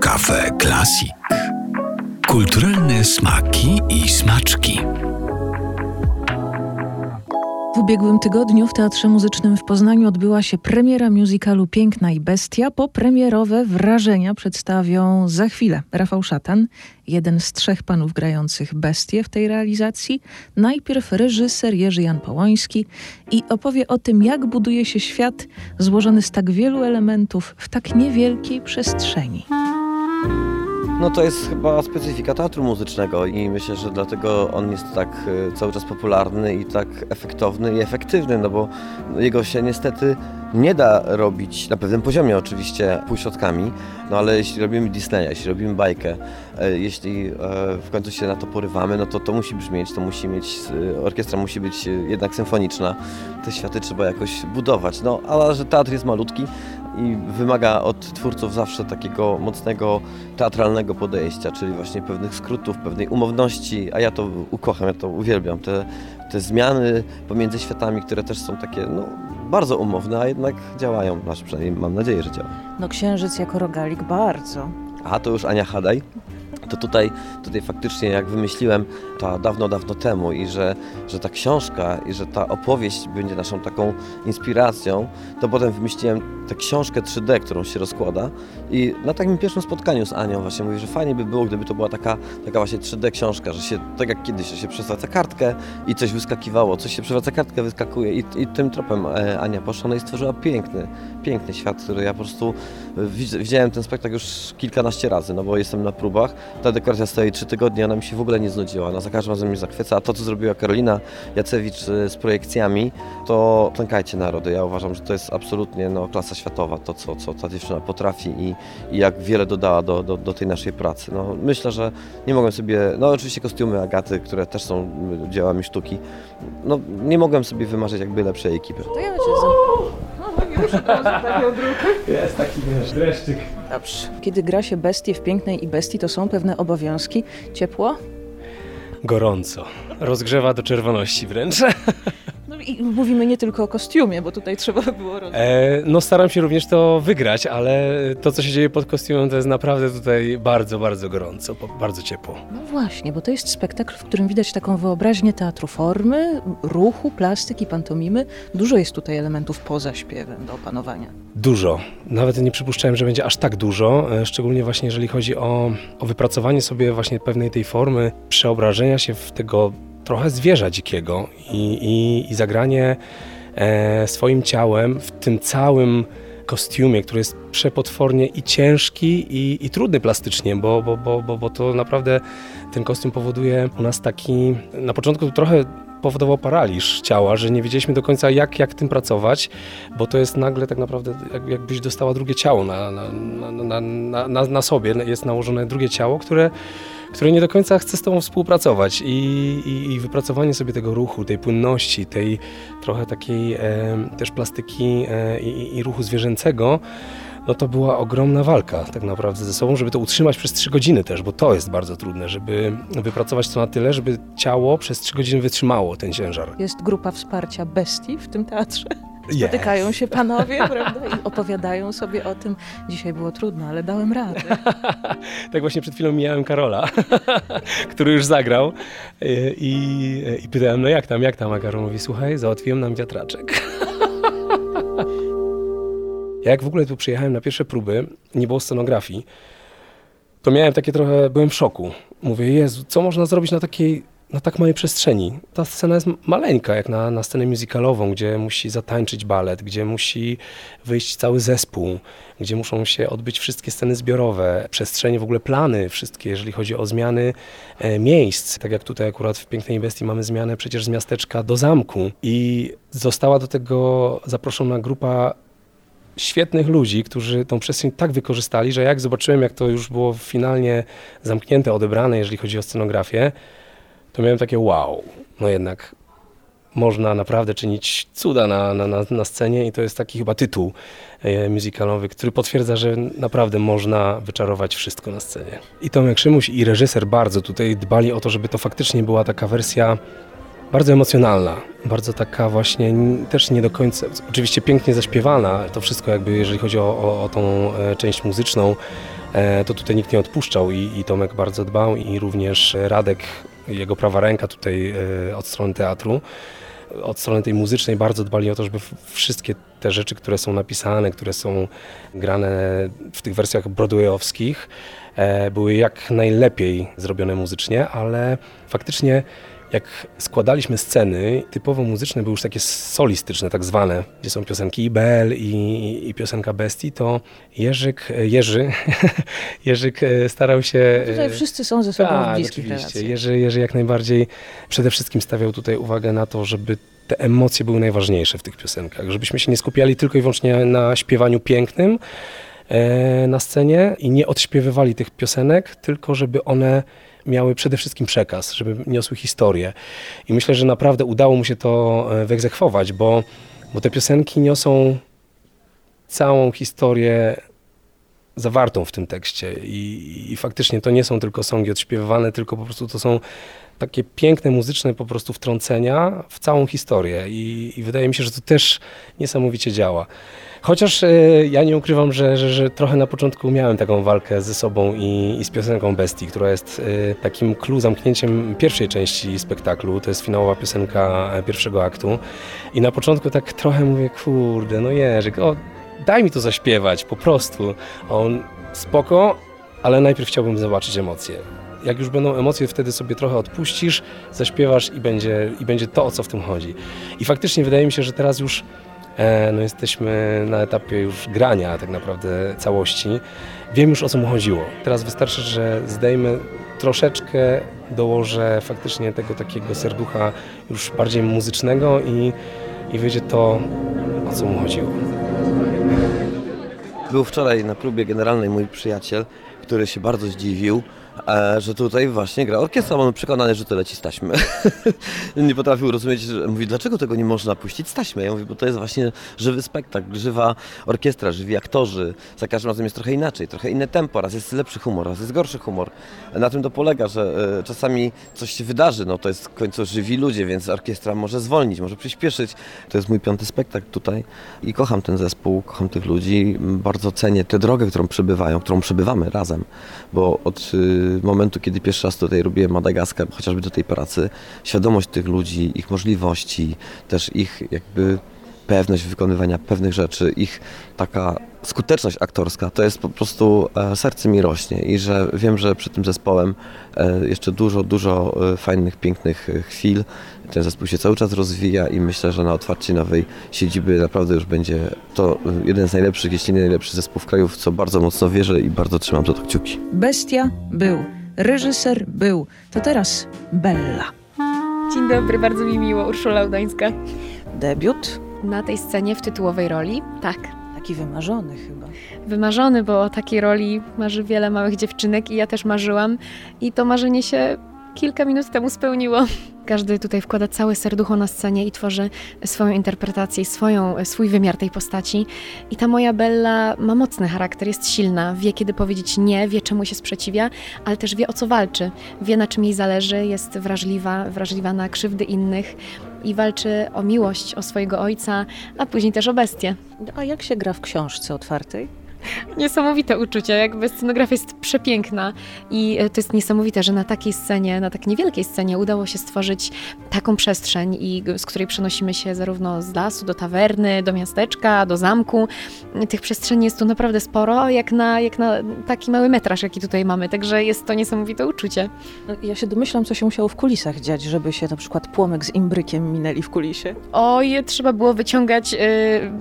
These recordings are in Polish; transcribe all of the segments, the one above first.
Kafe Klasik. Kulturalne smaki i smaczki. W ubiegłym tygodniu w Teatrze Muzycznym w Poznaniu odbyła się premiera musicalu Piękna i Bestia. Popremierowe wrażenia przedstawią za chwilę Rafał Szatan, jeden z trzech panów grających bestie w tej realizacji. Najpierw reżyser Jerzy Jan Połoński i opowie o tym, jak buduje się świat złożony z tak wielu elementów w tak niewielkiej przestrzeni. No to jest chyba specyfika teatru muzycznego i myślę, że dlatego on jest tak e, cały czas popularny i tak efektowny i efektywny, no bo jego się niestety nie da robić na pewnym poziomie oczywiście półśrodkami, no ale jeśli robimy Disneya, jeśli robimy bajkę, e, jeśli e, w końcu się na to porywamy, no to to musi brzmieć, to musi mieć, orkiestra musi być jednak symfoniczna, te światy trzeba jakoś budować, no ale że teatr jest malutki, i wymaga od twórców zawsze takiego mocnego teatralnego podejścia, czyli właśnie pewnych skrótów, pewnej umowności, a ja to ukocham, ja to uwielbiam, te, te zmiany pomiędzy światami, które też są takie no, bardzo umowne, a jednak działają, znaczy przynajmniej mam nadzieję, że działają. No księżyc jako rogalik bardzo. A to już Ania Hadaj to tutaj, tutaj faktycznie jak wymyśliłem to dawno, dawno temu i że, że ta książka i że ta opowieść będzie naszą taką inspiracją, to potem wymyśliłem tę książkę 3D, którą się rozkłada. I na takim pierwszym spotkaniu z Anią właśnie mówię, że fajnie by było, gdyby to była taka, taka właśnie 3D książka, że się, tak jak kiedyś, że się przewraca kartkę i coś wyskakiwało, coś się przewraca kartkę, wyskakuje i, i tym tropem e, Ania poszła no i stworzyła piękny, piękny świat, który ja po prostu widziałem ten spektakl już kilkanaście razy, no bo jestem na próbach, ta dekoracja stoi trzy tygodnie, ona mi się w ogóle nie znudziła, ona za każdym razem mnie zachwyca, a to co zrobiła Karolina Jacewicz e, z projekcjami, to klękajcie narody, ja uważam, że to jest absolutnie no, klasa światowa, to co, co ta dziewczyna potrafi i, i jak wiele dodała do, do, do, tej naszej pracy. No, myślę, że nie mogłem sobie, no oczywiście kostiumy Agaty, które też są dziełami sztuki, no nie mogłem sobie wymarzyć jakby lepszej ekipy. To ja Jest taki wiesz, dreszczyk. Dobrze. Kiedy gra się bestie w pięknej i bestii, to są pewne obowiązki. Ciepło? Gorąco. Rozgrzewa do czerwoności wręcz. I mówimy nie tylko o kostiumie, bo tutaj trzeba by było robić. E, no staram się również to wygrać, ale to, co się dzieje pod kostiumem, to jest naprawdę tutaj bardzo, bardzo gorąco, bardzo ciepło. No właśnie, bo to jest spektakl, w którym widać taką wyobraźnię teatru formy, ruchu, plastyki, pantomimy. Dużo jest tutaj elementów poza śpiewem do opanowania. Dużo. Nawet nie przypuszczałem, że będzie aż tak dużo, e, szczególnie właśnie jeżeli chodzi o, o wypracowanie sobie właśnie pewnej tej formy, przeobrażenia się w tego trochę zwierza dzikiego i, i, i zagranie e, swoim ciałem w tym całym kostiumie, który jest przepotwornie i ciężki, i, i trudny plastycznie, bo, bo, bo, bo, bo to naprawdę ten kostium powoduje u nas taki, na początku trochę powodował paraliż ciała, że nie wiedzieliśmy do końca jak, jak tym pracować, bo to jest nagle tak naprawdę jak, jakbyś dostała drugie ciało na, na, na, na, na, na sobie, jest nałożone drugie ciało, które które nie do końca chce z Tobą współpracować. I, i, i wypracowanie sobie tego ruchu, tej płynności, tej trochę takiej e, też plastyki e, i, i ruchu zwierzęcego, no to była ogromna walka tak naprawdę ze sobą, żeby to utrzymać przez 3 godziny też, bo to jest bardzo trudne, żeby wypracować to na tyle, żeby ciało przez 3 godziny wytrzymało ten ciężar. Jest grupa wsparcia bestii w tym teatrze. Spotykają się panowie, prawda? I opowiadają sobie o tym. Dzisiaj było trudno, ale dałem radę. tak właśnie przed chwilą mijałem Karola, który już zagrał i, i pytałem, no jak tam, jak tam? A Karol mówi, słuchaj, załatwiłem nam wiatraczek. jak w ogóle tu przyjechałem na pierwsze próby, nie było scenografii, to miałem takie trochę, byłem w szoku. Mówię, Jezu, co można zrobić na takiej na tak małej przestrzeni. Ta scena jest maleńka, jak na, na scenę musicalową, gdzie musi zatańczyć balet, gdzie musi wyjść cały zespół, gdzie muszą się odbyć wszystkie sceny zbiorowe, przestrzenie, w ogóle plany wszystkie, jeżeli chodzi o zmiany e, miejsc. Tak jak tutaj akurat w Pięknej Bestii mamy zmianę przecież z miasteczka do zamku i została do tego zaproszona grupa świetnych ludzi, którzy tą przestrzeń tak wykorzystali, że jak zobaczyłem, jak to już było finalnie zamknięte, odebrane, jeżeli chodzi o scenografię, to miałem takie wow, no jednak można naprawdę czynić cuda na, na, na, scenie i to jest taki chyba tytuł e, musicalowy, który potwierdza, że naprawdę można wyczarować wszystko na scenie. I Tomek Szymuś i reżyser bardzo tutaj dbali o to, żeby to faktycznie była taka wersja bardzo emocjonalna, bardzo taka właśnie też nie do końca, oczywiście pięknie zaśpiewana, to wszystko jakby jeżeli chodzi o, o, o tą e, część muzyczną, e, to tutaj nikt nie odpuszczał i, i Tomek bardzo dbał i również Radek, jego prawa ręka tutaj e, od strony teatru od strony tej muzycznej bardzo dbali o to, żeby wszystkie te rzeczy, które są napisane, które są grane w tych wersjach broadwayowskich, były jak najlepiej zrobione muzycznie, ale faktycznie jak składaliśmy sceny, typowo muzyczne były już takie solistyczne, tak zwane, gdzie są piosenki Ibel i, i piosenka Bestii, to Jerzyk, Jerzy, Jerzyk e, starał się... Tutaj wszyscy są ze sobą tak, w bliskich relacjach. Jerzy, Jerzy jak najbardziej przede wszystkim stawiał tutaj uwagę na to, żeby te emocje były najważniejsze w tych piosenkach, żebyśmy się nie skupiali tylko i wyłącznie na śpiewaniu pięknym e, na scenie i nie odśpiewywali tych piosenek, tylko żeby one miały przede wszystkim przekaz, żeby niosły historię. I myślę, że naprawdę udało mu się to e, wyegzekwować, bo, bo te piosenki niosą całą historię zawartą w tym tekście I, i faktycznie to nie są tylko songi odśpiewywane, tylko po prostu to są takie piękne muzyczne po prostu wtrącenia w całą historię i, i wydaje mi się, że to też niesamowicie działa. Chociaż e, ja nie ukrywam, że, że, że, trochę na początku miałem taką walkę ze sobą i, i z piosenką Bestii, która jest e, takim clue, zamknięciem pierwszej części spektaklu. To jest finałowa piosenka pierwszego aktu. I na początku tak trochę mówię, kurde, no Jerzyk, o, daj mi to zaśpiewać, po prostu. On, spoko, ale najpierw chciałbym zobaczyć emocje. Jak już będą emocje, wtedy sobie trochę odpuścisz, zaśpiewasz i będzie, i będzie to, o co w tym chodzi. I faktycznie wydaje mi się, że teraz już E, no jesteśmy na etapie już grania tak naprawdę całości. Wiem już o co mu chodziło. Teraz wystarczy, że zdejmę troszeczkę, dołożę faktycznie tego takiego serducha już bardziej muzycznego i, i wyjdzie to, o co mu chodziło. Był wczoraj na próbie generalnej mój przyjaciel, który się bardzo zdziwił, że tutaj właśnie gra orkiestra. Mamy przekonany, że to leci z taśmy. nie potrafił rozumieć, że mówi, dlaczego tego nie można puścić z taśmy. Ja mówię, bo to jest właśnie żywy spektakl, żywa orkiestra, żywi aktorzy. Za każdym razem jest trochę inaczej, trochę inne tempo. Raz jest lepszy humor, raz jest gorszy humor. Na tym to polega, że e, czasami coś się wydarzy. No to jest w końcu żywi ludzie, więc orkiestra może zwolnić, może przyspieszyć. To jest mój piąty spektakl tutaj i kocham ten zespół, kocham tych ludzi. Bardzo cenię tę drogę, którą przebywają, którą przebywamy razem, bo od y, momentu, kiedy pierwszy raz tutaj robiłem Madagaskar, chociażby do tej pracy, świadomość tych ludzi, ich możliwości, też ich jakby pewność wykonywania pewnych rzeczy, ich taka skuteczność aktorska, to jest po prostu e, serce mi rośnie i że wiem, że przy tym zespołem e, jeszcze dużo, dużo e, fajnych, pięknych chwil. Ten zespół się cały czas rozwija i myślę, że na otwarcie nowej siedziby naprawdę już będzie to jeden z najlepszych, jeśli nie najlepszy zespół w kraju, w co bardzo mocno wierzę i bardzo trzymam za to kciuki. Bestia był, reżyser był, to teraz Bella. Dzień dobry, bardzo mi miło, Urszula Udańska. Debiut? Na tej scenie w tytułowej roli, tak. Taki wymarzony chyba. Wymarzony, bo o takiej roli marzy wiele małych dziewczynek i ja też marzyłam. I to marzenie się kilka minut temu spełniło. Każdy tutaj wkłada całe serducho na scenie i tworzy swoją interpretację, swoją, swój wymiar tej postaci. I ta moja Bella ma mocny charakter, jest silna, wie kiedy powiedzieć nie, wie czemu się sprzeciwia, ale też wie o co walczy, wie na czym jej zależy, jest wrażliwa, wrażliwa na krzywdy innych i walczy o miłość, o swojego ojca, a później też o bestię. A jak się gra w książce otwartej? Niesamowite uczucie, jakby scenografia jest przepiękna i e, to jest niesamowite, że na takiej scenie, na tak niewielkiej scenie udało się stworzyć taką przestrzeń, i z której przenosimy się zarówno z lasu do tawerny, do miasteczka, do zamku. Tych przestrzeni jest tu naprawdę sporo, jak na, jak na taki mały metraż, jaki tutaj mamy, także jest to niesamowite uczucie. No, ja się domyślam, co się musiało w kulisach dziać, żeby się na przykład płomek z imbrykiem minęli w kulisie. Oj, trzeba było wyciągać y,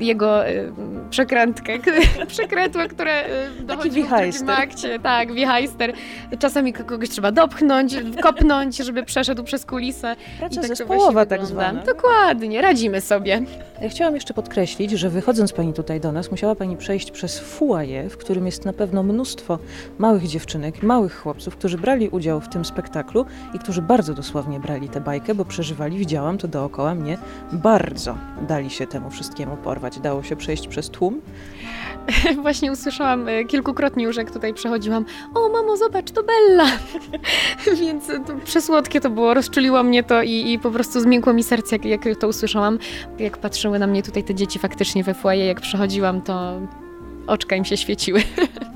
jego y, przekrętkę, przekrętkę które y, dochodzi w drugim akcie. Tak, wichajster. Czasami kogoś trzeba dopchnąć, kopnąć, żeby przeszedł przez kulisę. Praca tak zespołowa tak zwana. Dokładnie, radzimy sobie. Ja chciałam jeszcze podkreślić, że wychodząc Pani tutaj do nas, musiała Pani przejść przez foyer, w którym jest na pewno mnóstwo małych dziewczynek, małych chłopców, którzy brali udział w tym spektaklu i którzy bardzo dosłownie brali tę bajkę, bo przeżywali, widziałam to dookoła mnie, bardzo dali się temu wszystkiemu porwać. Dało się przejść przez tłum. Właśnie usłyszałam e, kilkukrotnie już, jak tutaj przechodziłam. O, mamo, zobacz, to Bella! Więc to przesłodkie to było, rozczuliło mnie to i, i po prostu zmiękło mi serce, jak, jak to usłyszałam. Jak patrzyły na mnie tutaj te dzieci faktycznie we foyer, jak przechodziłam, to oczka im się świeciły.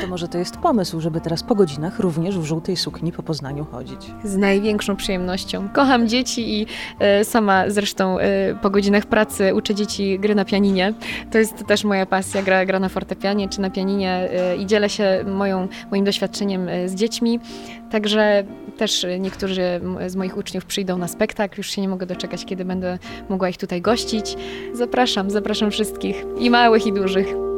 To może to jest pomysł, żeby teraz po godzinach również w żółtej sukni po Poznaniu chodzić. Z największą przyjemnością. Kocham dzieci i e, sama zresztą e, po godzinach pracy uczę dzieci gry na pianinie. To jest też moja pasja, gra, gra na fortepianie czy na pianinie e, i dzielę się moją, moim doświadczeniem z dziećmi. Także też niektórzy z moich uczniów przyjdą na spektakl. Już się nie mogę doczekać, kiedy będę mogła ich tutaj gościć. Zapraszam, zapraszam wszystkich i małych i dużych.